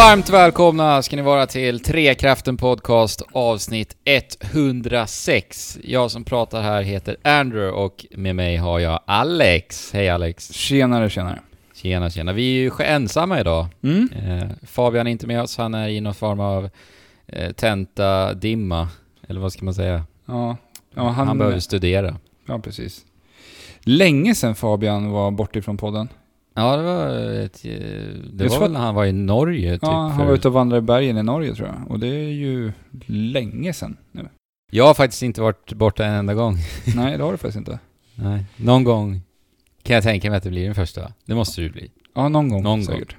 Varmt välkomna ska ni vara till Trekraften Podcast avsnitt 106. Jag som pratar här heter Andrew och med mig har jag Alex. Hej Alex! Tjenare, tjenare. Tjena tjena. Vi är ju ensamma idag. Mm. Eh, Fabian är inte med oss, han är i någon form av eh, tenta-dimma. Eller vad ska man säga? Ja, ja Han, han, behöver studera. Ja, precis. Länge sedan Fabian var borta ifrån podden. Ja, det var ett, eh, Det var väl när han var i Norge typ. ja, han var ute och vandrade i bergen i Norge tror jag. Och det är ju länge sedan nu. Jag har faktiskt inte varit borta en enda gång. Nej, det har du faktiskt inte. Nej. Någon gång kan jag tänka mig att det blir den första. Det måste det ju bli. Ja, någon gång Någon säkert.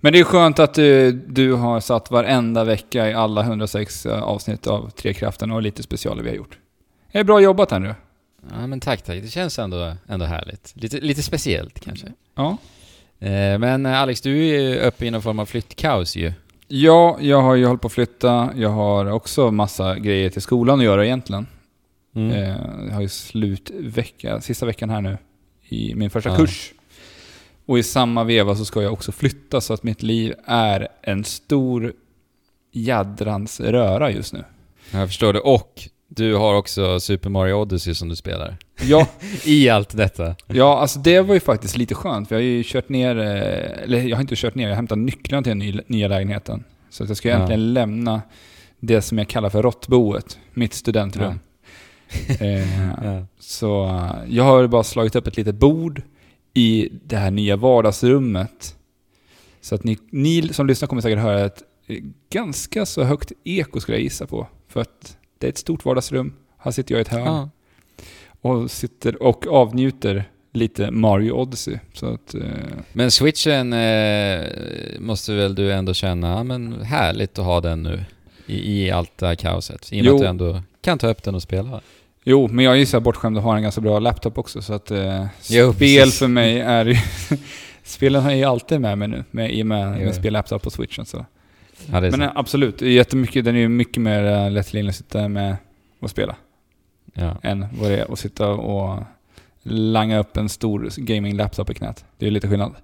Men det är skönt att du, du har satt varenda vecka i alla 106 avsnitt av Trekraften och lite specialer vi har gjort. Det är bra jobbat här nu. Ja men tack tack, det känns ändå, ändå härligt. Lite, lite speciellt kanske. Ja. Eh, men eh, Alex, du är ju uppe i någon form av flyttkaos ju. Ja, jag har ju hållit på att flytta. Jag har också massa grejer till skolan att göra egentligen. Mm. Eh, jag har ju slutvecka, sista veckan här nu, i min första Ja. kurs. Och i samma veva så ska jag också flytta så att mitt liv är en stor jädrans röra just nu. Jag förstår det. Och du har också Super Mario Odyssey som du spelar. Ja, I allt detta. ja, alltså det var ju faktiskt lite skönt för jag har ju kört ner, eh, eller jag har inte kört ner, jag har hämtat nycklarna till den ny, nya lägenheten. Så att jag ska Ja. egentligen lämna det som jag kallar för råttboet, mitt studentrum. Eh, Ja. Så eh, jag har bara slagit upp ett litet bord i det här nya vardagsrummet. Så att ni, ni som lyssnar kommer säkert höra ett eh, ganska så högt eko skulle jag gissa på. För att det är ett stort vardagsrum. Här sitter jag i ett hörn Ja. och sitter och avnjuter lite Mario Odyssey. Så att, eh, Men switchen eh, måste väl du ändå känna, men härligt att ha den nu. I, i allt det här kaoset. I och med Jo. att du ändå kan ta upp den och spela. jo, men jag är ju så här bortskämd och har en ganska bra laptop också. Så att eh, Jo, spel precis. för mig är ju... Spelen är ju alltid med mig nu, med, i och med, med spel laptop på switchen. Så. Ja, Men eh, absolut, jättemycket, den är ju mycket mer eh, lättillgänglig att sitta med och spela Ja. än vad det är att sitta och langa upp en stor gaming-laptop i knät. Det är lite skillnad.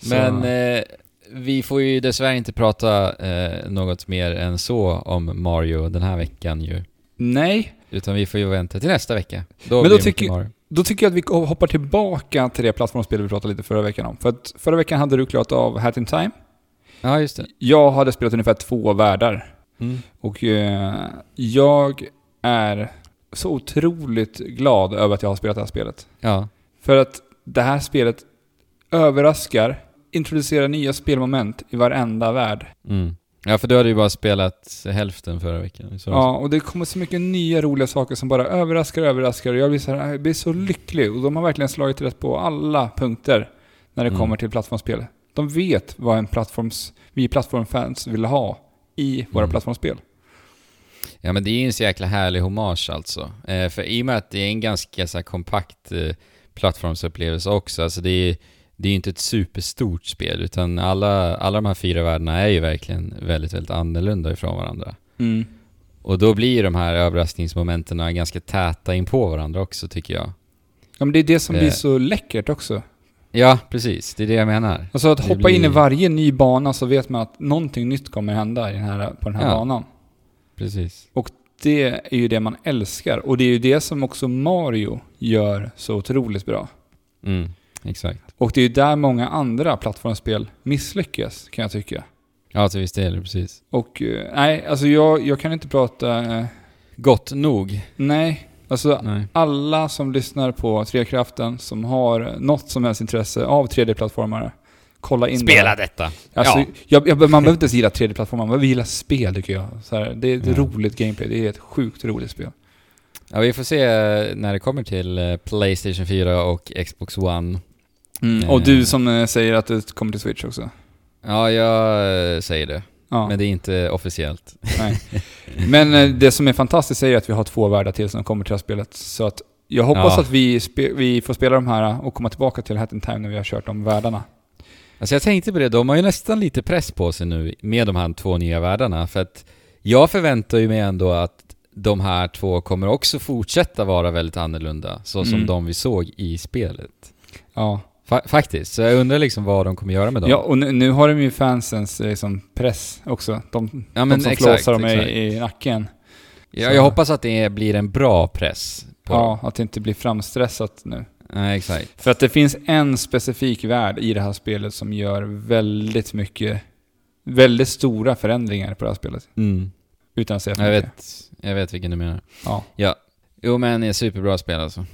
Så- Men eh, vi får ju dessvärre inte prata eh, något mer än så om Mario den här veckan ju. Nej, Utan vi får ju vänta till nästa vecka. Då Men då tycker- då tycker jag att vi hoppar tillbaka till det plattformsspel vi pratade lite förra veckan om. För att förra veckan hade du klarat av Hat in Time. Ja, just det. Jag hade spelat ungefär två världar. Mm. Och eh, jag är så otroligt glad över att jag har spelat det här spelet. Ja. För att det här spelet överraskar, introducerar nya spelmoment i varenda värld. Mm. Ja, för du hade ju bara spelat hälften förra veckan. Så Ja, och det kommer så mycket nya roliga saker som bara överraskar och överraskar. Och jag blir så, här, jag blir så lycklig. Och de har verkligen slagit rätt på alla punkter när det Mm. kommer till plattformsspel. De vet vad en plattforms, vi plattformfans vill ha i våra Mm. plattformsspel. Ja men det är ju en så jäkla härlig hommage alltså. Eh, för i och med att det är en ganska så kompakt eh, plattformsupplevelse också, alltså det är det är ju inte ett superstort spel, utan alla, alla de här fyra världarna är ju verkligen väldigt, väldigt annorlunda ifrån varandra. Mm. Och då blir ju de här överraskningsmomenten ganska täta in på varandra också tycker jag. Ja, men det är det som Eh. blir så läckert också. Ja, precis. Det är det jag menar. Alltså att Det hoppa in i blir- varje ny bana så vet man att någonting nytt kommer hända i den här, på den här Ja. banan. Precis. Det är ju det man älskar. Och det är ju det som också Mario gör så otroligt bra. Mm, exakt. Och det är ju där många andra plattformsspel misslyckas, kan jag tycka. Ja, till viss del, precis. Och eh, nej, alltså jag, jag kan inte prata... Eh, Gott nog. nej, alltså Nej. alla som lyssnar på Trekraften som har något som helst intresse av 3D-plattformare, kolla in det Spela här. detta! Alltså, Ja. jag, jag, man behöver inte ens gilla 3D-plattformar, man behöver gilla spel tycker jag. Så här, det är ett Ja. roligt gameplay, det är ett sjukt roligt spel. Ja, vi får se eh, när det kommer till eh, Playstation 4 och Xbox One. Mm. Och du som eh, säger att det kommer till Switch också. Ja, jag säger det. Ja. Men det är inte officiellt. Nej. Men eh, det som är fantastiskt är att vi har två världar till som kommer till det här spelet. Så att jag hoppas Ja. att vi, vi får spela de här och komma tillbaka till Hat in Time när vi har kört de världarna. Alltså jag tänkte på det, de har ju nästan lite press på sig nu med de här två nya världarna. För att jag förväntar ju mig ändå att de här två kommer också fortsätta vara väldigt annorlunda. Så som Mm. de vi såg i spelet. Ja. Fa- faktiskt. Så jag undrar liksom vad de kommer göra med dem. Ja, och nu, nu har de ju fansens eh, liksom, press också. De, Ja, de som exakt, flåsar dem exakt. i, i nacken. Ja, Så- jag hoppas att det blir en bra press på dem. Ja, att det inte blir framstressat nu. Nej, exakt. För att det finns en specifik värld i det här spelet som gör väldigt mycket, väldigt stora förändringar på det här spelet. Mm. Utan att säga för Jag mycket. vet, jag vet vilken du menar. Ja. Ja. Jo men det är superbra spel alltså.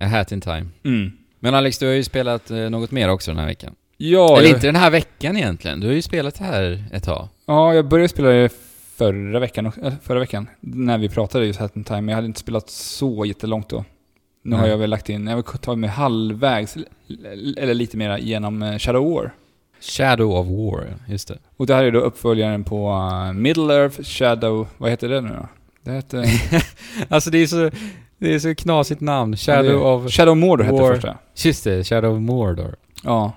A Hat in Time. Mm. Men Alex, du har ju spelat eh, något mer också den här veckan. Ja, Eller jag, inte den här veckan egentligen. Du har ju spelat det här ett tag. ja, jag började spela förra veckan, äh, förra veckan, när vi pratade just Hat in Time, men jag hade inte spelat så jättelångt då. Nu har Nej. jag väl lagt in, jag har tagit mig halvvägs, eller lite mera, genom eh, Shadow War. Shadow of War, just det. Och det här är då uppföljaren på Middle Earth Shadow, vad heter det nu då? Det heter... alltså det är så, det är så knasigt namn. Shadow of... Shadow Mordor hette War. det första. Just det, Shadow of Mordor. Ja.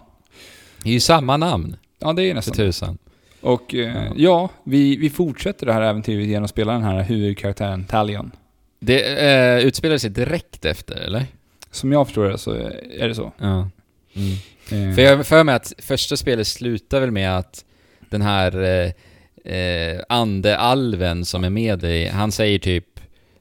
Det är ju samma namn, Ja, det är för nästan. tusan. Och eh, ja, vi, vi fortsätter det här äventyret genom att spela den här huvudkaraktären Talion. Det eh, utspelar sig direkt efter, eller? Som jag förstår det så är det så. Ja. Mm. Eh, För jag för mig att första spelet slutar väl med att den här eh, eh, ande-alven som är med dig, han säger typ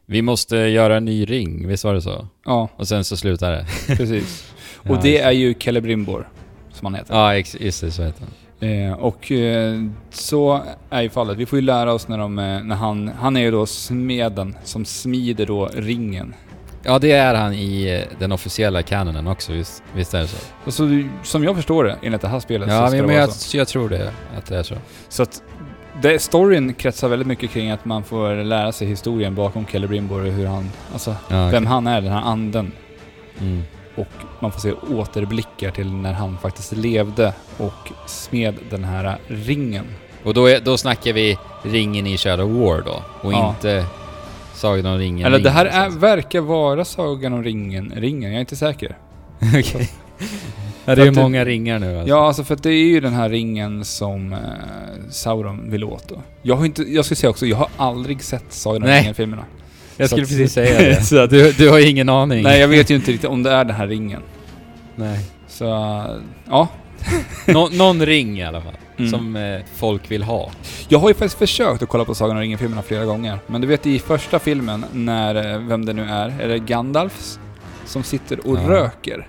Vi måste göra en ny ring, visst var det så? Ja, Och sen så slutar det. precis. Ja, Och det just är ju Celebrimbor, som han heter. Ja, just det, så heter han. Eh, och eh, så är ju fallet. Vi får ju lära oss när, de, eh, när han, han är ju då smeden som smider då ringen. Ja, det är han i eh, den officiella kanonen också, visst, visst är det så? Och så, som jag förstår det, enligt det här spelet, så Ja, ska men, det vara jag, så. jag tror det, att det är så. Så att det, storyn kretsar väldigt mycket kring att man får lära sig historien bakom Celebrimbor och hur han, alltså Ja, vem han är, den här anden. Mm. Och man får se återblickar till när han faktiskt levde och smed den här ringen. Och då, är, då snackar vi ringen i Shadow War då, och Ja. inte Sagan om ringen. Eller det här ringen, är, verkar vara Sagan om ringen, ringen, jag är inte säker. Okej. Ja, det är att det- många ringar nu alltså. Ja, alltså för att det är ju den här ringen som eh, Sauron vill åt då. Jag har inte, jag ska säga också, jag har aldrig sett Sagan om ringen-filmerna. jag skulle att- precis säga det. så att- du, du har ingen aning? Nej, jag vet ju inte riktigt om det är den här ringen. Nej. Så, ja. Nå, någon ring i alla fall, Mm. som eh, folk vill ha. Jag har ju faktiskt försökt att kolla på Sagan om ringen-filmerna flera gånger. Men du vet i första filmen, när, eh, vem det nu är, är det Gandalfs? Som sitter och Ja. röker.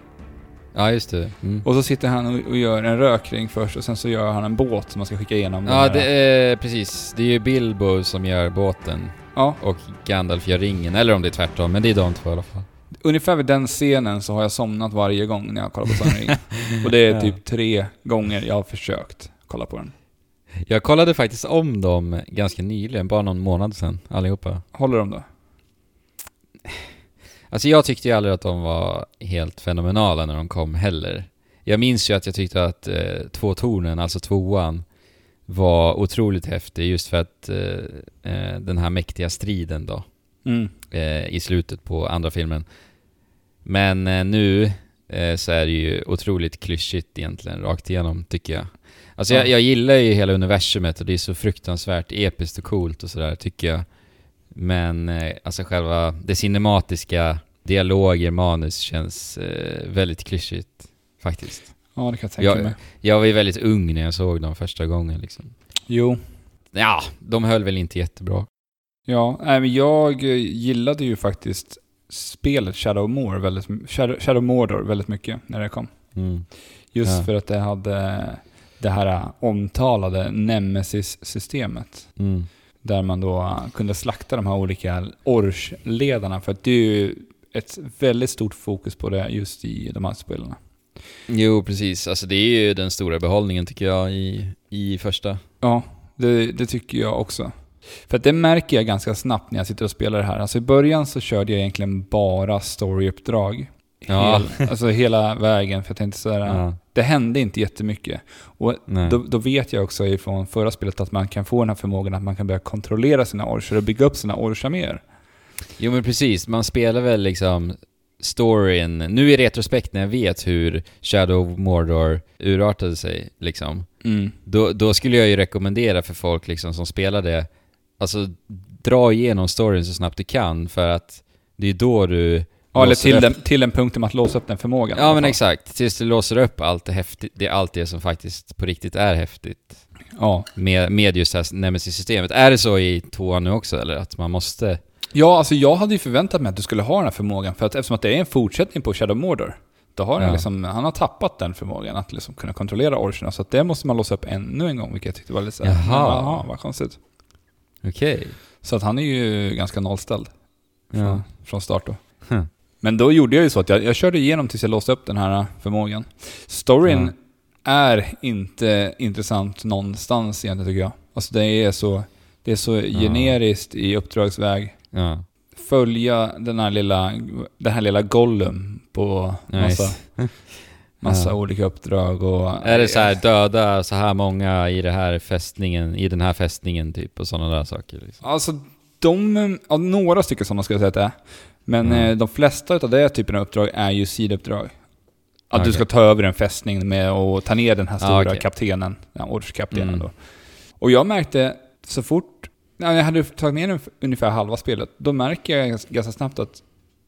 Ja, just det. Mm. Och så sitter han och, och gör en rökring först och sen så gör han en båt som man ska skicka igenom. Ja, det är precis. Det är ju Bilbo som gör båten ja, och Gandalf gör ringen, eller om det är tvärtom, men det är de två i alla fall. ungefär vid den scenen så har jag somnat varje gång när jag kollar på Sagan. Och det är Ja. typ tre gånger jag har försökt kolla på den. Jag kollade faktiskt om dem ganska nyligen, bara någon månad sedan, allihopa. Håller de då? Alltså jag tyckte ju aldrig att de var helt fenomenala när de kom heller. Jag minns ju att jag tyckte att eh, två tornen, alltså tvåan, var otroligt häftig just för att eh, eh, den här mäktiga striden då, Mm. eh, i slutet på andra filmen. Men eh, nu eh, så är det ju otroligt klyschigt egentligen, rakt igenom, tycker jag. Alltså Ja. jag, jag gillar ju hela universumet och det är så fruktansvärt episkt och coolt och sådär, tycker jag. Men eh, alltså själva det cinematiska, dialoger, manus känns eh, väldigt klyschigt faktiskt. Ja, det kan jag tänka Jag, mig. jag var ju väldigt ung när jag såg dem första gången liksom. Jo. Ja, de höll väl inte jättebra. Ja, nej, men jag eh, gillade ju faktiskt spelet Shadow, More väldigt, Shadow, Shadow Mordor väldigt mycket när det kom. Mm. Just Ja. för att det hade det här omtalade Nemesis-systemet. Mm. Där man då kunde slakta de här olika Ors-ledarna. För att det är ju ett väldigt stort fokus på det just i de här spelarna. Jo, precis. Alltså det är ju den stora behållningen tycker jag i, i första. Ja, det, det tycker jag också. För det märker jag ganska snabbt när jag sitter och spelar det här. Alltså i början så körde jag egentligen bara storyuppdrag. Ja. Hel, alltså hela vägen. För jag tänkte sådär, Ja. det hände inte jättemycket. Och då, då vet jag också ifrån förra spelet att man kan få den här förmågan att man kan börja kontrollera sina orcher och bygga upp sina orcher mer. Jo men precis, man spelar väl liksom storyn, nu i retrospekt när jag vet hur Shadow of Mordor urartade sig liksom, Mm. då, då skulle jag ju rekommendera för folk liksom som spelar det, alltså dra igenom storyn så snabbt du kan för att det är då du Ja, eller till den, till den punkten med att låsa upp den förmågan. Ja men exakt, tills du låser upp allt det häftigt, det är allt det som faktiskt på riktigt är häftigt. Ja. Med, med just det här Nemesis-systemet. Är det så i tvåan nu också eller? Att man måste... ja, alltså jag hade ju förväntat mig att du skulle ha den här förmågan, för att eftersom att det är en fortsättning på Shadow Mordor, då har han, Ja. liksom, han har tappat den förmågan att liksom kunna kontrollera orcherna, så att det måste man låsa upp ännu en gång, vilket jag tyckte var lite såhär, Jaha. jaha, vad konstigt. Okej. Så att han är ju ganska nollställd från, Ja. från start då. Huh. Men då gjorde jag ju så att jag, jag körde igenom tills jag låste upp den här förmågan. Storyn är inte intressant någonstans egentligen tycker jag. Alltså det är så, det är så generiskt i uppdragsväg. Ja. Följa den här lilla, den här lilla Gollum på massa, Nice. massa Ja. olika uppdrag och... Är det så här döda så här många i det här fästningen, i den här fästningen typ och sådana där saker? Liksom. Alltså, de, ja, några stycken sådana skulle jag säga att det är. Men Mm. de flesta av det typen av uppdrag är ju sidouppdrag. Att du Okej. ska ta över en fästning med att ta ner den här Ah, stora okej. kaptenen, ja, orderskaptenen Mm. då. Och jag märkte så fort, jag hade tagit ner ungefär halva spelet, då märker jag gans- ganska snabbt att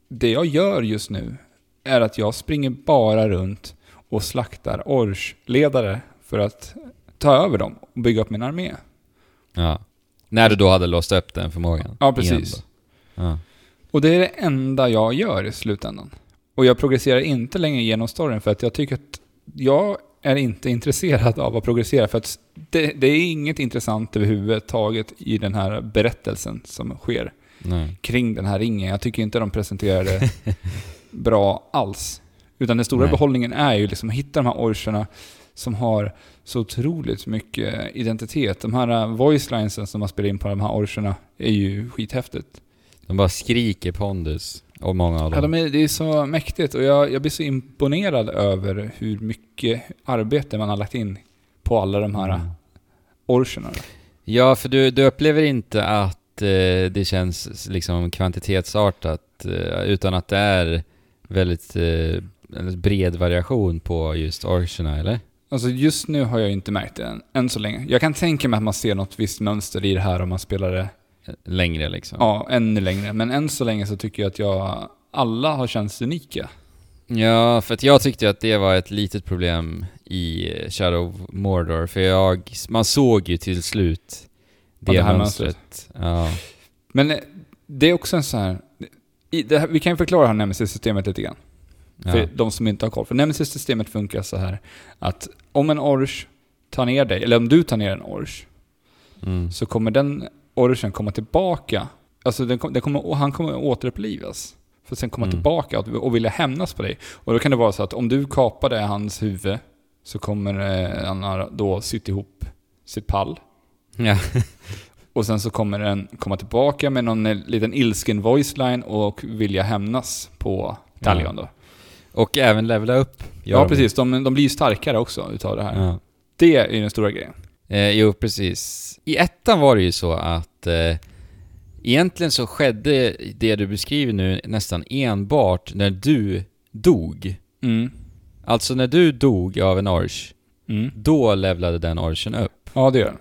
det jag gör just nu är att jag springer bara runt och slaktar Ors-ledare för att ta över dem och bygga upp min armé. Ja. När du då hade låst upp den förmågan? Ja, precis. Ja. Och det är det enda jag gör i slutändan. Och jag progresserar inte längre genom storyn för att jag tycker att jag är inte intresserad av att progressera för att det, det är inget intressant överhuvudtaget i den här berättelsen som sker Nej. kring den här ringen. Jag tycker inte de presenterar det bra alls. Utan den stora Nej. behållningen är ju liksom att hitta de här orcherna som har så otroligt mycket identitet. De här uh, voice linesen som man spelar in på de här orcherna är ju skithäftigt. De bara skriker pondus. Och många av Ja, dem. de är, det är så mäktigt och jag, jag blir så imponerad över hur mycket arbete man har lagt in på alla de här Mm. Orcherna. Ja, för du, du upplever inte att eh, det känns liksom kvantitetsartat, eh, utan att det är väldigt eh, bred variation på just orcherna, eller? Alltså just nu har jag inte märkt det än, än så länge. Jag kan tänka mig att man ser något visst mönster i det här om man spelar det Längre liksom. ja, ännu längre. Men än så länge så tycker jag att jag, alla har känts unika. Ja, för att jag tyckte att det var ett litet problem i Shadow of Mordor, för jag, man såg ju till slut det, Ja, det här mönstret. Ja. Men eh, det är också en sån här... Här vi kan ju förklara det här Nemesis-systemet lite grann. För Ja. de som inte har koll. För Nemesis-systemet funkar så här att om en orch tar ner dig, eller om du tar ner en orch, Mm. så kommer den orchen komma tillbaka. Alltså den, den kommer, han kommer återupplivas. För att sen komma Mm. tillbaka och, och vilja hämnas på dig. Och då kan det vara så att om du kapade hans huvud så kommer eh, han ha då sytt ihop sitt pall. Ja. Och sen så kommer den komma tillbaka med någon eh, liten ilsken voice line och vilja hämnas på Talion då. Och även levla upp. Ja, precis. De, de blir ju starkare också utav det här. Ja. Det är ju den stora grejen. Eh, jo, precis. I ettan var det ju så att eh, egentligen så skedde det du beskriver nu nästan enbart när du dog. Mm. Alltså när du dog av en orch, Mm. då levlade den orchen upp. Ja, det gör den.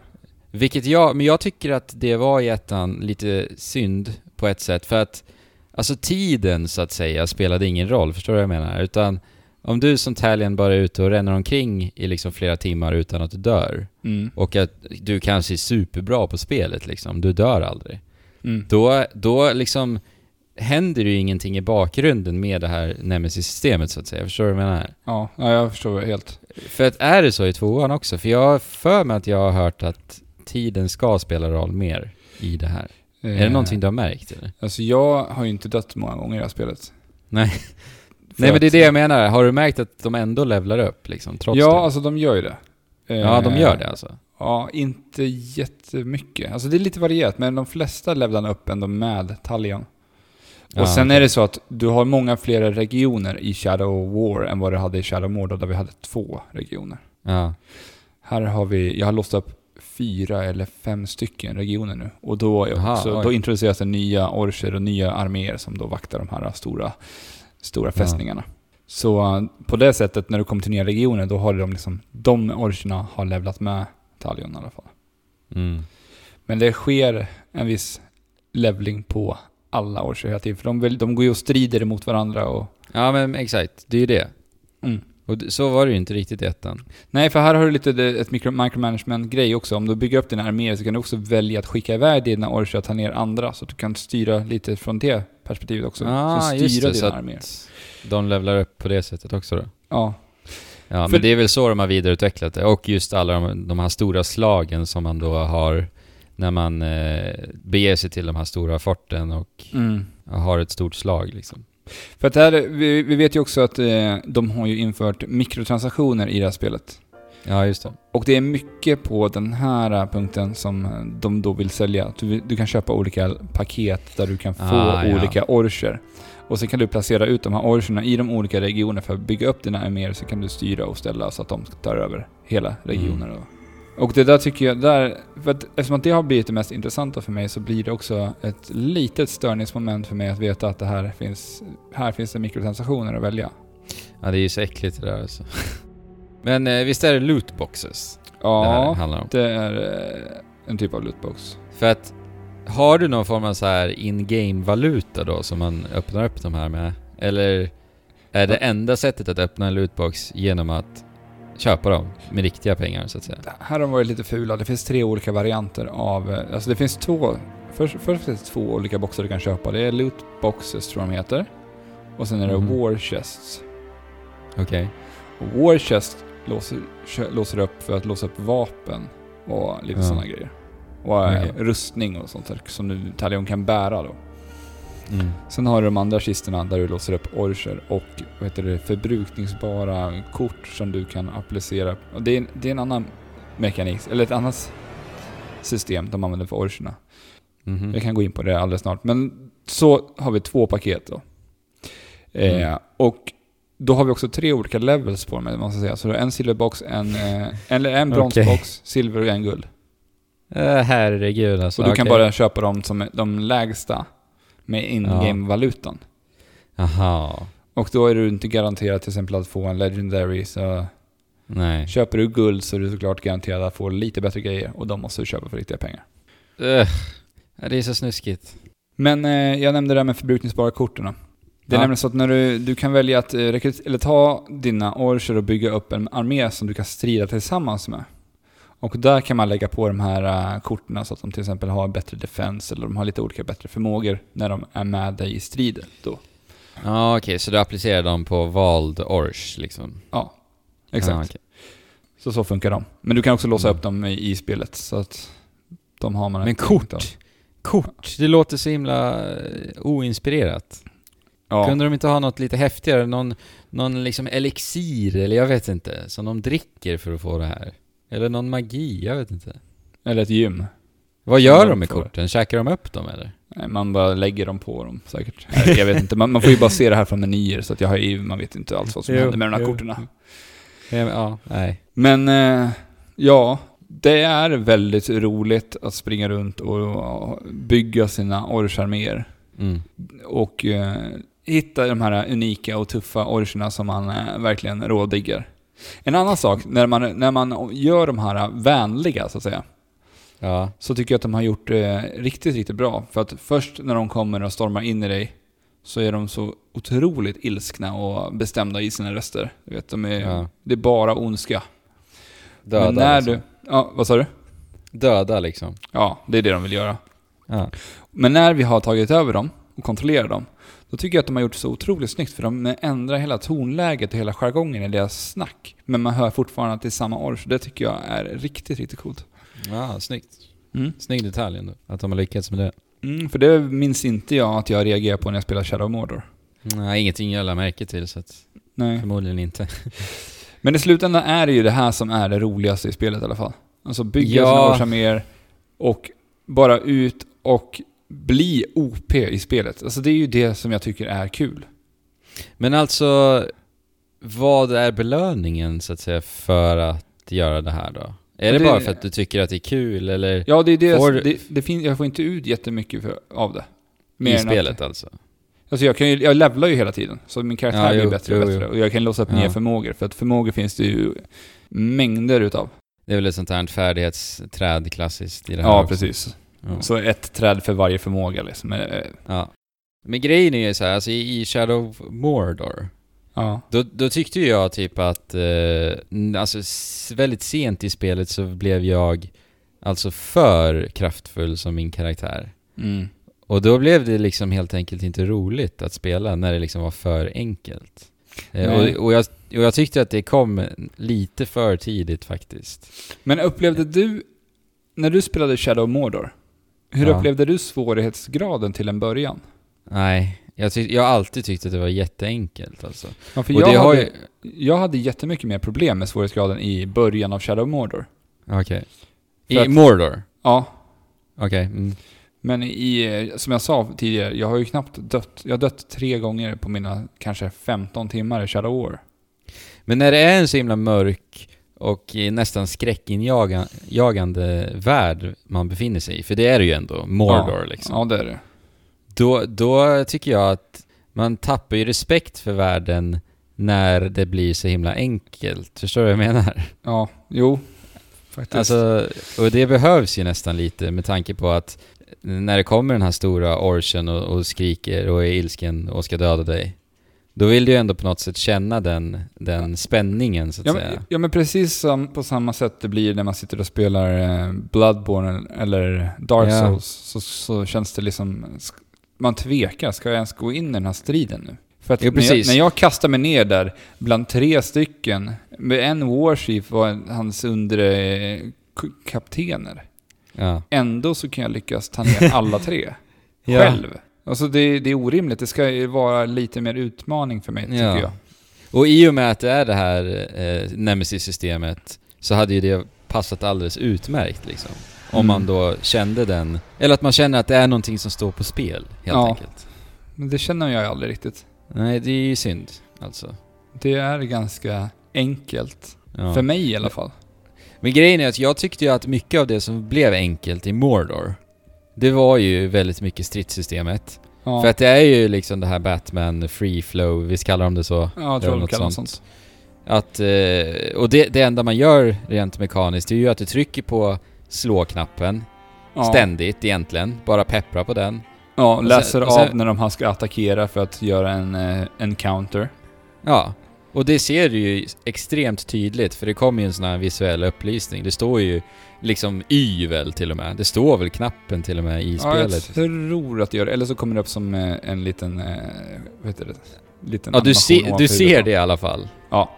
Vilket jag, men jag tycker att det var i ettan lite synd på ett sätt, för att alltså tiden så att säga spelade ingen roll, förstår du vad jag menar? Utan om du som Talion bara är ute och ränner omkring i liksom flera timmar utan att du dör, Mm. och att du kanske är superbra på spelet liksom, du dör aldrig. Mm. Då, då liksom händer ju ingenting i bakgrunden med det här Nemesis-systemet så att säga, förstår du vad jag menar? Ja, ja, jag förstår helt. För att är det så i tvåan också? För jag har för mig att jag har hört att tiden ska spela roll mer i det här. Är det någonting du har märkt eller? Alltså jag har ju inte dött många gånger i det här spelet. Nej. Nej men det är det jag menar, har du märkt att de ändå levlar upp liksom, trots Ja, det? alltså de gör ju det. ja, de Eh, gör det alltså? Ja, inte jättemycket. Alltså det är lite varierat, men de flesta levlar upp ändå med Talion. Ja, och sen okej. är det så att du har många fler regioner i Shadow War än vad du hade i Shadow Mordor där vi hade två regioner. Ja. Här har vi, jag har låst upp fyra eller fem stycken regioner nu. Och då, Aha, också, då introduceras det nya orcher och nya arméer som då vaktar de här stora, stora Ja. fästningarna. Så uh, på det sättet, när du kommer till nya regioner, då har de liksom, de orcherna har levlat med Talion i alla fall. Mm. Men det sker en viss levling på alla orcher hela tiden. För de, vill, de går ju och strider emot varandra och... Ja men exakt, det är ju det. Mm. Och så var det ju inte riktigt i ettan. Nej, för här har du lite ett micro, micromanagement-grej också. Om du bygger upp dina arméer så kan du också välja att skicka iväg dina orcher och ta ner andra. Så att du kan styra lite från det perspektivet också. Ah, så styra det, dina arméer. De levlar upp på det sättet också då. Ja. Ja, För- men det är väl så de har vidareutvecklat det. Och just alla de, de här stora slagen som man då har när man eh, beger sig till de här stora forten och Mm. har ett stort slag liksom. För att här, vi, vi vet ju också att eh, de har ju infört mikrotransaktioner i det här spelet. Ja, just det. Och det är mycket på den här eh, punkten som de då vill sälja. Du, du kan köpa olika paket där du kan få Ah, ja. olika orcher. Och sen kan du placera ut de här orcherna i de olika regionerna för att bygga upp dina arméer så kan du styra och ställa så att de tar över hela regioner. då. Och det där tycker jag, där, för att eftersom att det har blivit det mest intressanta för mig så blir det också ett litet störningsmoment för mig att veta att det här finns, här finns det mikrotransaktioner att välja. Ja, det är ju så äckligt det där alltså. Men eh, visst är det lootboxes det Ja, handlar om? det är eh, en typ av lootbox. För att har du någon form av så här in-game valuta då som man öppnar upp de här med? Eller är det enda sättet att öppna en lootbox genom att köpa dem med riktiga pengar så att säga? Här har de varit lite fula. Det finns tre olika varianter av... eh, Alltså det finns två... Först, först finns det två olika boxar du kan köpa. Det är loot boxes tror jag de heter. Och sen är det Mhm. war chests. Okej. Och war chest låser, låser upp för att låsa upp vapen och lite Ja. sådana grejer. Och eh, Okej. rustning och sånt där som du Talion kan bära då. Mm. Sen har du de andra kistorna där du låser upp orcher och vad heter det, förbrukningsbara kort som du kan applicera. Och det, är, det är en annan mekanik, eller ett annat system de använder för orcherna. Mhm. Jag kan gå in på det alldeles snart. Men så har vi två paket då. Eh, Mm. och då har vi också tre olika levels på dem, man ska säga. Så en silverbox, en, eh, eller en bronsbox, silver och en guld. Äh, herregud alltså. Och du kan Okej. bara köpa dem som de lägsta med in-game-valutan. Aha. Och då är du inte garanterad till exempel att få en legendary, så Nej. köper du guld så är du såklart garanterad att få lite bättre grejer och de måste du köpa för riktiga pengar. Ja, det är så snuskigt. Men eh, jag nämnde det här med förbrukningsbara korten. då. Det är Ja. nämligen så att när du, du kan välja att eh, eller ta dina orcher och bygga upp en armé som du kan strida tillsammans med. Och där kan man lägga på de här uh, korten så att de till exempel har bättre defense eller de har lite olika bättre förmågor när de är med dig i striden då. Ja, okej, så du applicerar dem på vald ors liksom? Ja, exakt. Ja, okej. Så så funkar de. Men du kan också låsa Mm. upp dem i, i spelet så att de har man Men kort? av. Kort? Det låter så himla eh, oinspirerat. Ja. Kunde de inte ha något lite häftigare? Någon, någon liksom elixir, eller jag vet inte, som de dricker för att få det här? Eller någon magi, jag vet inte. Eller ett gym. Vad gör de med korten? Käkar de upp dem eller? Nej, Man bara lägger dem på dem säkert. Nej, Jag vet inte, man, man får ju bara se det här från menyer så att jag har ju, man vet inte alls vad som Jo, händer med de här jo. korten. Ja, men, ja nej. Men eh, ja, det är väldigt roligt att springa runt och bygga sina orcharméer. Mm. Och eh, hitta de här unika och tuffa orcherna som man eh, verkligen rådiggar. En annan sak, när man, när man gör de här vänliga så att säga, Ja. så tycker jag att de har gjort det riktigt, riktigt bra. För att först när de kommer och stormar in i dig så är de så otroligt ilskna och bestämda i sina röster. Du vet, de är, Ja. Det är bara ondska. Döda Men när liksom. du... Ja, vad sa du? Döda liksom. Ja, det är det de vill göra. Ja. Men när vi har tagit över dem och kontrollerar dem, då tycker jag att de har gjort så otroligt snyggt för de ändrar hela tonläget och hela jargongen i deras snack. Men man hör fortfarande att det är samma ors. Det tycker jag är riktigt, riktigt coolt. Ja, snyggt. Mm. Snygg detalj ändå. Att de har lyckats med det. Mm, för det minns inte jag att jag reagerar på när jag spelar Shadow of Mordor. Nej, ingenting jag lade märke till så att Nej. förmodligen inte. Men i slutändan är det ju det här som är det roligaste i spelet i alla fall. Alltså bygga Ja. sina årsarméer och bara ut och bli OP i spelet. Alltså det är ju det som jag tycker är kul. Men alltså, vad är belöningen så att säga för att göra det här då? Är det, det- bara för att du tycker att det är kul eller Ja, det är det. Får- det, det fin- jag får inte ut jättemycket för, av det. Mer i spelet Att, alltså? alltså jag, kan ju, jag levlar ju hela tiden, så min karaktär Ja, blir jo, bättre och jo, bättre. jo. Och jag kan låsa upp Ja. nya förmågor, för att förmågor finns det ju mängder utav. Det är väl ett sånt här färdighetsträd klassiskt i det här Ja, också. precis. Ja. Så ett träd för varje förmåga liksom. Eh, ja. Men grejen är ju så här, alltså i Shadow of Mordor, Ja. då, då tyckte jag typ att, eh, alltså väldigt sent i spelet så blev jag alltså för kraftfull som min karaktär. Mm. Och då blev det liksom helt enkelt inte roligt att spela när det liksom var för enkelt. Eh, och, och, jag, och jag tyckte att det kom lite för tidigt faktiskt. Men upplevde du, när du spelade Shadow of Mordor, hur Ja. upplevde du svårighetsgraden till en början? Nej, jag, tyck, jag har alltid tyckt att det var jätteenkelt alltså. Ja, för Och jag, hade, ju... jag hade jättemycket mer problem med svårighetsgraden i början av Shadow of Mordor. Okej. För I att- Mordor? Ja, Okej. Mm. men i, som jag sa tidigare, jag har ju knappt dött. Jag har dött tre gånger på mina kanske 15 timmar i Shadow War. Men när det är en så himla mörk och nästan skräckinjagande värld man befinner sig i, för det är det ju ändå, Mordor ja. liksom. Ja, det är det. Då, då tycker jag att man tappar ju respekt för världen när det blir så himla enkelt. Förstår du vad jag menar? Ja, jo. Faktiskt. Alltså, och det behövs ju nästan lite med tanke på att när det kommer den här stora orchen och, och skriker och är ilsken och ska döda dig. Då vill du ju ändå på något sätt känna den, den spänningen så att ja, säga. men, ja, men precis som, på samma sätt det blir när man sitter och spelar eh, Bloodborne eller Dark Ja. Souls, så, så känns det liksom... Man tvekar, ska jag ens gå in i den här striden nu? För att Jo, när, jag, när jag kastar mig ner där bland tre stycken, med en warchief var hans undre eh. Ja. Ändå så kan jag lyckas ta ner alla tre. Ja. Själv. Alltså det, det är orimligt. Det ska ju vara lite mer utmaning för mig, tycker Ja. jag. Och i och med att det är det här eh, Nemesis-systemet så hade ju det passat alldeles utmärkt liksom. Om Mm. man då kände den, eller att man känner att det är någonting som står på spel, helt Ja. enkelt. Men det känner jag aldrig riktigt. Nej, det är ju synd, alltså. Det är ganska enkelt. Ja. För mig i alla fall. Men grejen är att jag tyckte ju att mycket av det som blev enkelt i Mordor, det var ju väldigt mycket stridssystemet. Ja, För att det är ju liksom det här Batman Free Flow, visst kallar de det så? ja jag tror de kallar det sånt. Att, eh, och det, det enda man gör rent mekaniskt, det är ju att du trycker på slå-knappen Ja. ständigt egentligen, bara peppra på den. Ja, sen- läser sen- av när de ska attackera för att göra en, eh, en counter. Ja, och det ser du ju extremt tydligt för det kommer ju en sån här visuell upplysning. Det står ju liksom Y väl till och med. Det står väl knappen till och med i Ja, jag spelet. tror att det gör det. Eller så kommer det upp som eh, en liten... Eh, vad heter det? Liten Ja, du, se, du ser det i alla fall. Ja.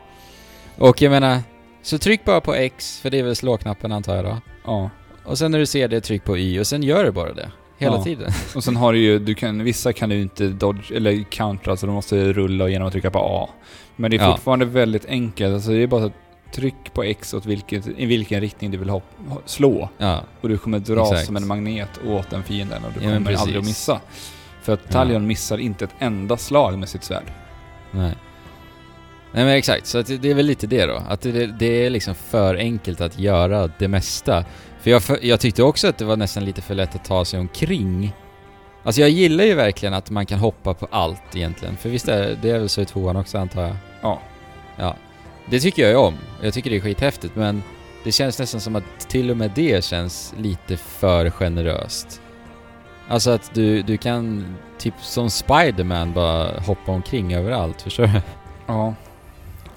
Och jag menar, så tryck bara på X, för det är väl slå-knappen antar jag då. Ja. Och sen när du ser det, tryck på Y och sen gör du bara det. Hela Ja. tiden. Och sen har du ju, du kan, vissa kan du inte dodge, eller countra, så du måste rulla genom att trycka på A. Men det är Ja. fortfarande väldigt enkelt, alltså det är bara att tryck på X åt vilket, i vilken riktning du vill hopp, slå. Ja, Och du kommer dras Exakt. som en magnet åt den fienden och du Ja, kommer aldrig att missa. För att Ja. Talion missar inte ett enda slag med sitt svärd. nej. Nej men exakt, så det, det är väl lite det då. Att det, det är liksom för enkelt att göra det mesta. För jag, jag tyckte också att det var nästan lite för lätt att ta sig omkring. Alltså jag gillar ju verkligen att man kan hoppa på allt egentligen. För visst är det är väl så i tvåan också antar jag? Ja. Ja. Det tycker jag ju om. Jag tycker det är skithäftigt men det känns nästan som att till och med det känns lite för generöst. Alltså att du, du kan typ som Spiderman bara hoppa omkring överallt, förstår du? Ja.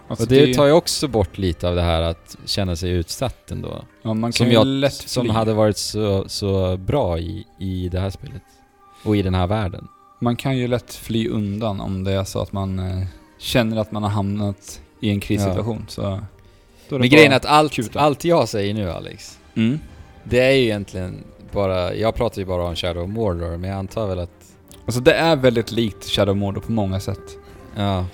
Alltså och det, tar ju också bort lite av det här att känna sig utsatt ändå. ja, man kan Som, jag, lätt som fly. hade varit så, så bra i, i det här spelet. Och i den här världen. Man kan ju lätt fly undan om det är så att man eh, känner att man har hamnat i en krissituation. Så då är det Men grejen är att allt, kuta. allt jag säger nu Alex, Mm. det är ju egentligen bara, jag pratar ju bara om Shadow of Mordor, men jag antar väl att, Alltså det är väldigt likt Shadow Mordor på många sätt. ja,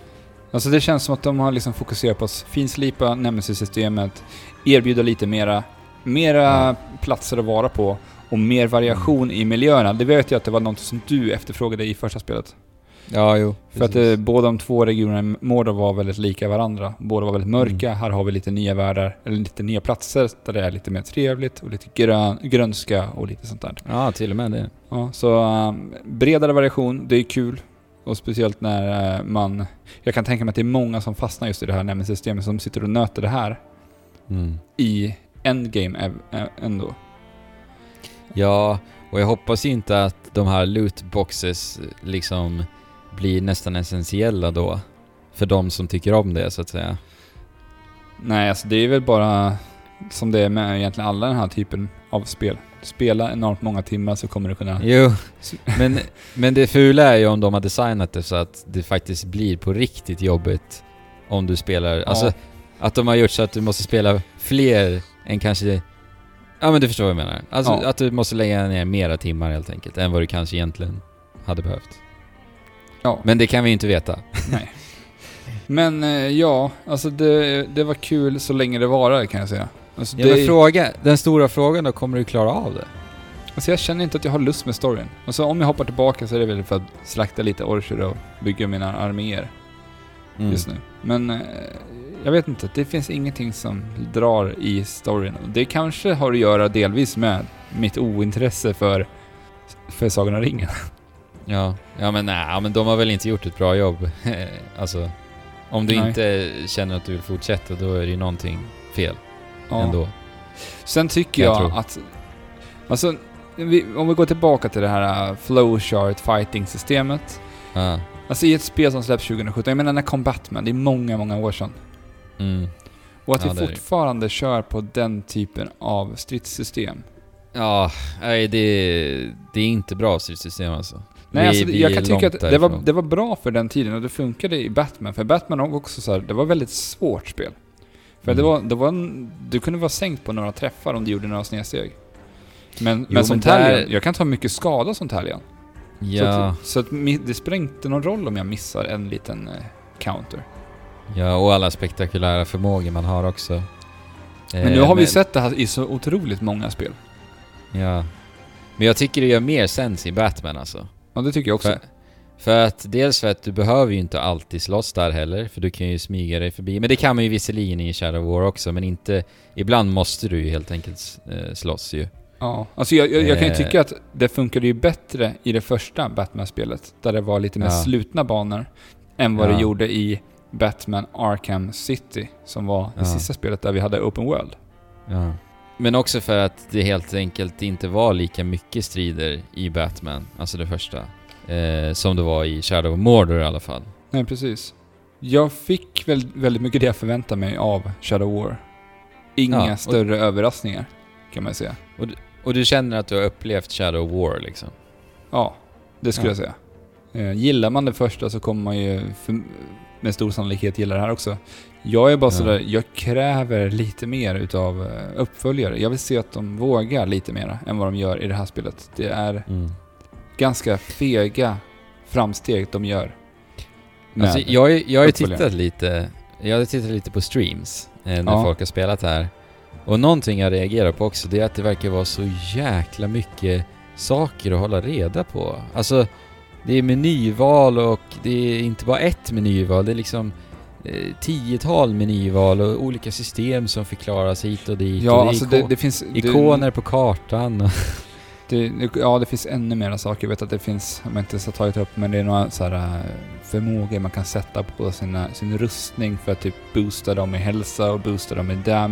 Alltså det känns som att de har liksom fokuserat på att finslipa Nemesis-systemet, erbjuda lite mera, mera Ja. platser att vara på och mer variation i miljöerna. Det vet jag att det var något som du efterfrågade i första spelet. ja jo. För att eh, båda de två regionerna i Mordor var väldigt lika varandra. Båda var väldigt mörka. Mm. Här har vi lite nya världar, eller lite nya platser där det är lite mer trevligt och lite grön, grönska och lite sånt där. Ja, till och med det. Ja, så um, bredare variation, det är kul. Och speciellt när eh, man... Jag kan tänka mig att det är många som fastnar just i det här Nemesis-systemet som sitter och nöter det här Mm. i endgame eh, ändå. Ja, Och jag hoppas ju inte att de här lootboxes liksom blir nästan essentiella då. För de som tycker om det så att säga. Nej, alltså det är väl bara som det är med egentligen alla den här typen av spel. Spela enormt många timmar så kommer du kunna... Jo, men, men det fula är ju om de har designat det så att det faktiskt blir på riktigt jobbigt om du spelar... Ja. Alltså, att de har gjort så att du måste spela fler än kanske... Ja men du förstår vad jag menar. Alltså Ja. att du måste lägga ner mera timmar helt enkelt, än vad du kanske egentligen hade behövt. Ja. Men det kan vi ju inte veta. Nej. Men eh, ja, alltså det, det var kul så länge det varade kan jag säga. Alltså, Ja, men fråga, den stora frågan då, kommer du klara av det? alltså jag känner inte att jag har lust med storyn. Alltså om jag hoppar tillbaka så är det väl för att slakta lite orcher och bygga mina arméer Mm. just nu. Men eh, jag vet inte, det finns ingenting som drar i storyn. Det kanske har att göra delvis med mitt ointresse för, för Sagan om ringen. Ja, ja men nej, men de har väl inte gjort ett bra jobb. alltså, om du Nej. inte känner att du vill fortsätta, då är det ju någonting fel ändå. Sen tycker Jag jag, att... Alltså, vi, om vi går tillbaka till det här uh, flowchart fighting-systemet. Ja. Alltså i ett spel som släpps 2017, jag menar när kom Batman? Det är många, många år sedan. Mm. Och att Ja, vi är det. fortfarande kör på den typen av stridssystem. Ja, nej det, det är inte bra styrsystem alltså. Nej, Vi- alltså, vi jag kan tycka att det var, det var bra för den tiden och det funkade i Batman. För Batman var också så här, det var väldigt svårt spel. För det Mm. var, det var en, du kunde vara sänkt på några träffar om du gjorde några snedsteg. Men, men men som där- jag kan ta mycket skada som Talion. Så, Ja, att, så att det spelar inte någon roll om jag missar en liten eh, counter. ja, och alla spektakulära förmågor man har också. Men Eh, nu har vi sett det här i så otroligt många spel. Ja. Men jag tycker det gör mer sens i Batman alltså. Ja, det tycker jag också. För, för att dels för att du behöver ju inte alltid slåss där heller, för du kan ju smyga dig förbi. Men det kan man ju visserligen i Shadow War också, men inte... Ibland måste du ju helt enkelt eh, slåss ju. Ja, alltså jag, jag, jag kan ju Eh. tycka att det funkade ju bättre i det första Batman-spelet, där det var lite mer Ja. slutna banor, än vad det Ja. gjorde i Batman Arkham City, som var det Ja. sista spelet där vi hade Open World. Ja. Men också för att det helt enkelt inte var lika mycket strider i Batman, alltså det första, eh, som det var i Shadow of Mordor i alla fall. Nej, precis. Jag fick väl väldigt mycket det jag förväntade mig av Shadow War. Inga Ja, och- större överraskningar, kan man säga. Och du känner att du har upplevt Shadow War liksom? Ja, det skulle Ja. jag säga. Eh, gillar man det första så kommer man ju för, med stor sannolikhet gilla det här också. Jag är bara Ja. sådär, jag kräver lite mer utav eh, uppföljare. Jag vill se att de vågar lite mer än vad de gör i det här spelet. Det är Mm. Ganska fega framsteg de gör. Alltså, jag, har- jag har tittat lite, jag har tittat lite på streams eh, när Ja. folk har spelat här. Och någonting jag reagerar på också, det är att det verkar vara så jäkla mycket saker att hålla reda på. Alltså, det är menyval och det är inte bara ett menyval, det är liksom eh, tiotal menyval och olika system som förklaras hit och dit. Ja, och det alltså det, det finns... det- ikoner på kartan. och- Det, ja, det finns ännu mera saker. Jag vet att det finns, om jag inte har tagit upp, men det är några så här äh, förmågor man kan sätta på sina, sin rustning för att typ boosta dem i hälsa och boosta dem i damage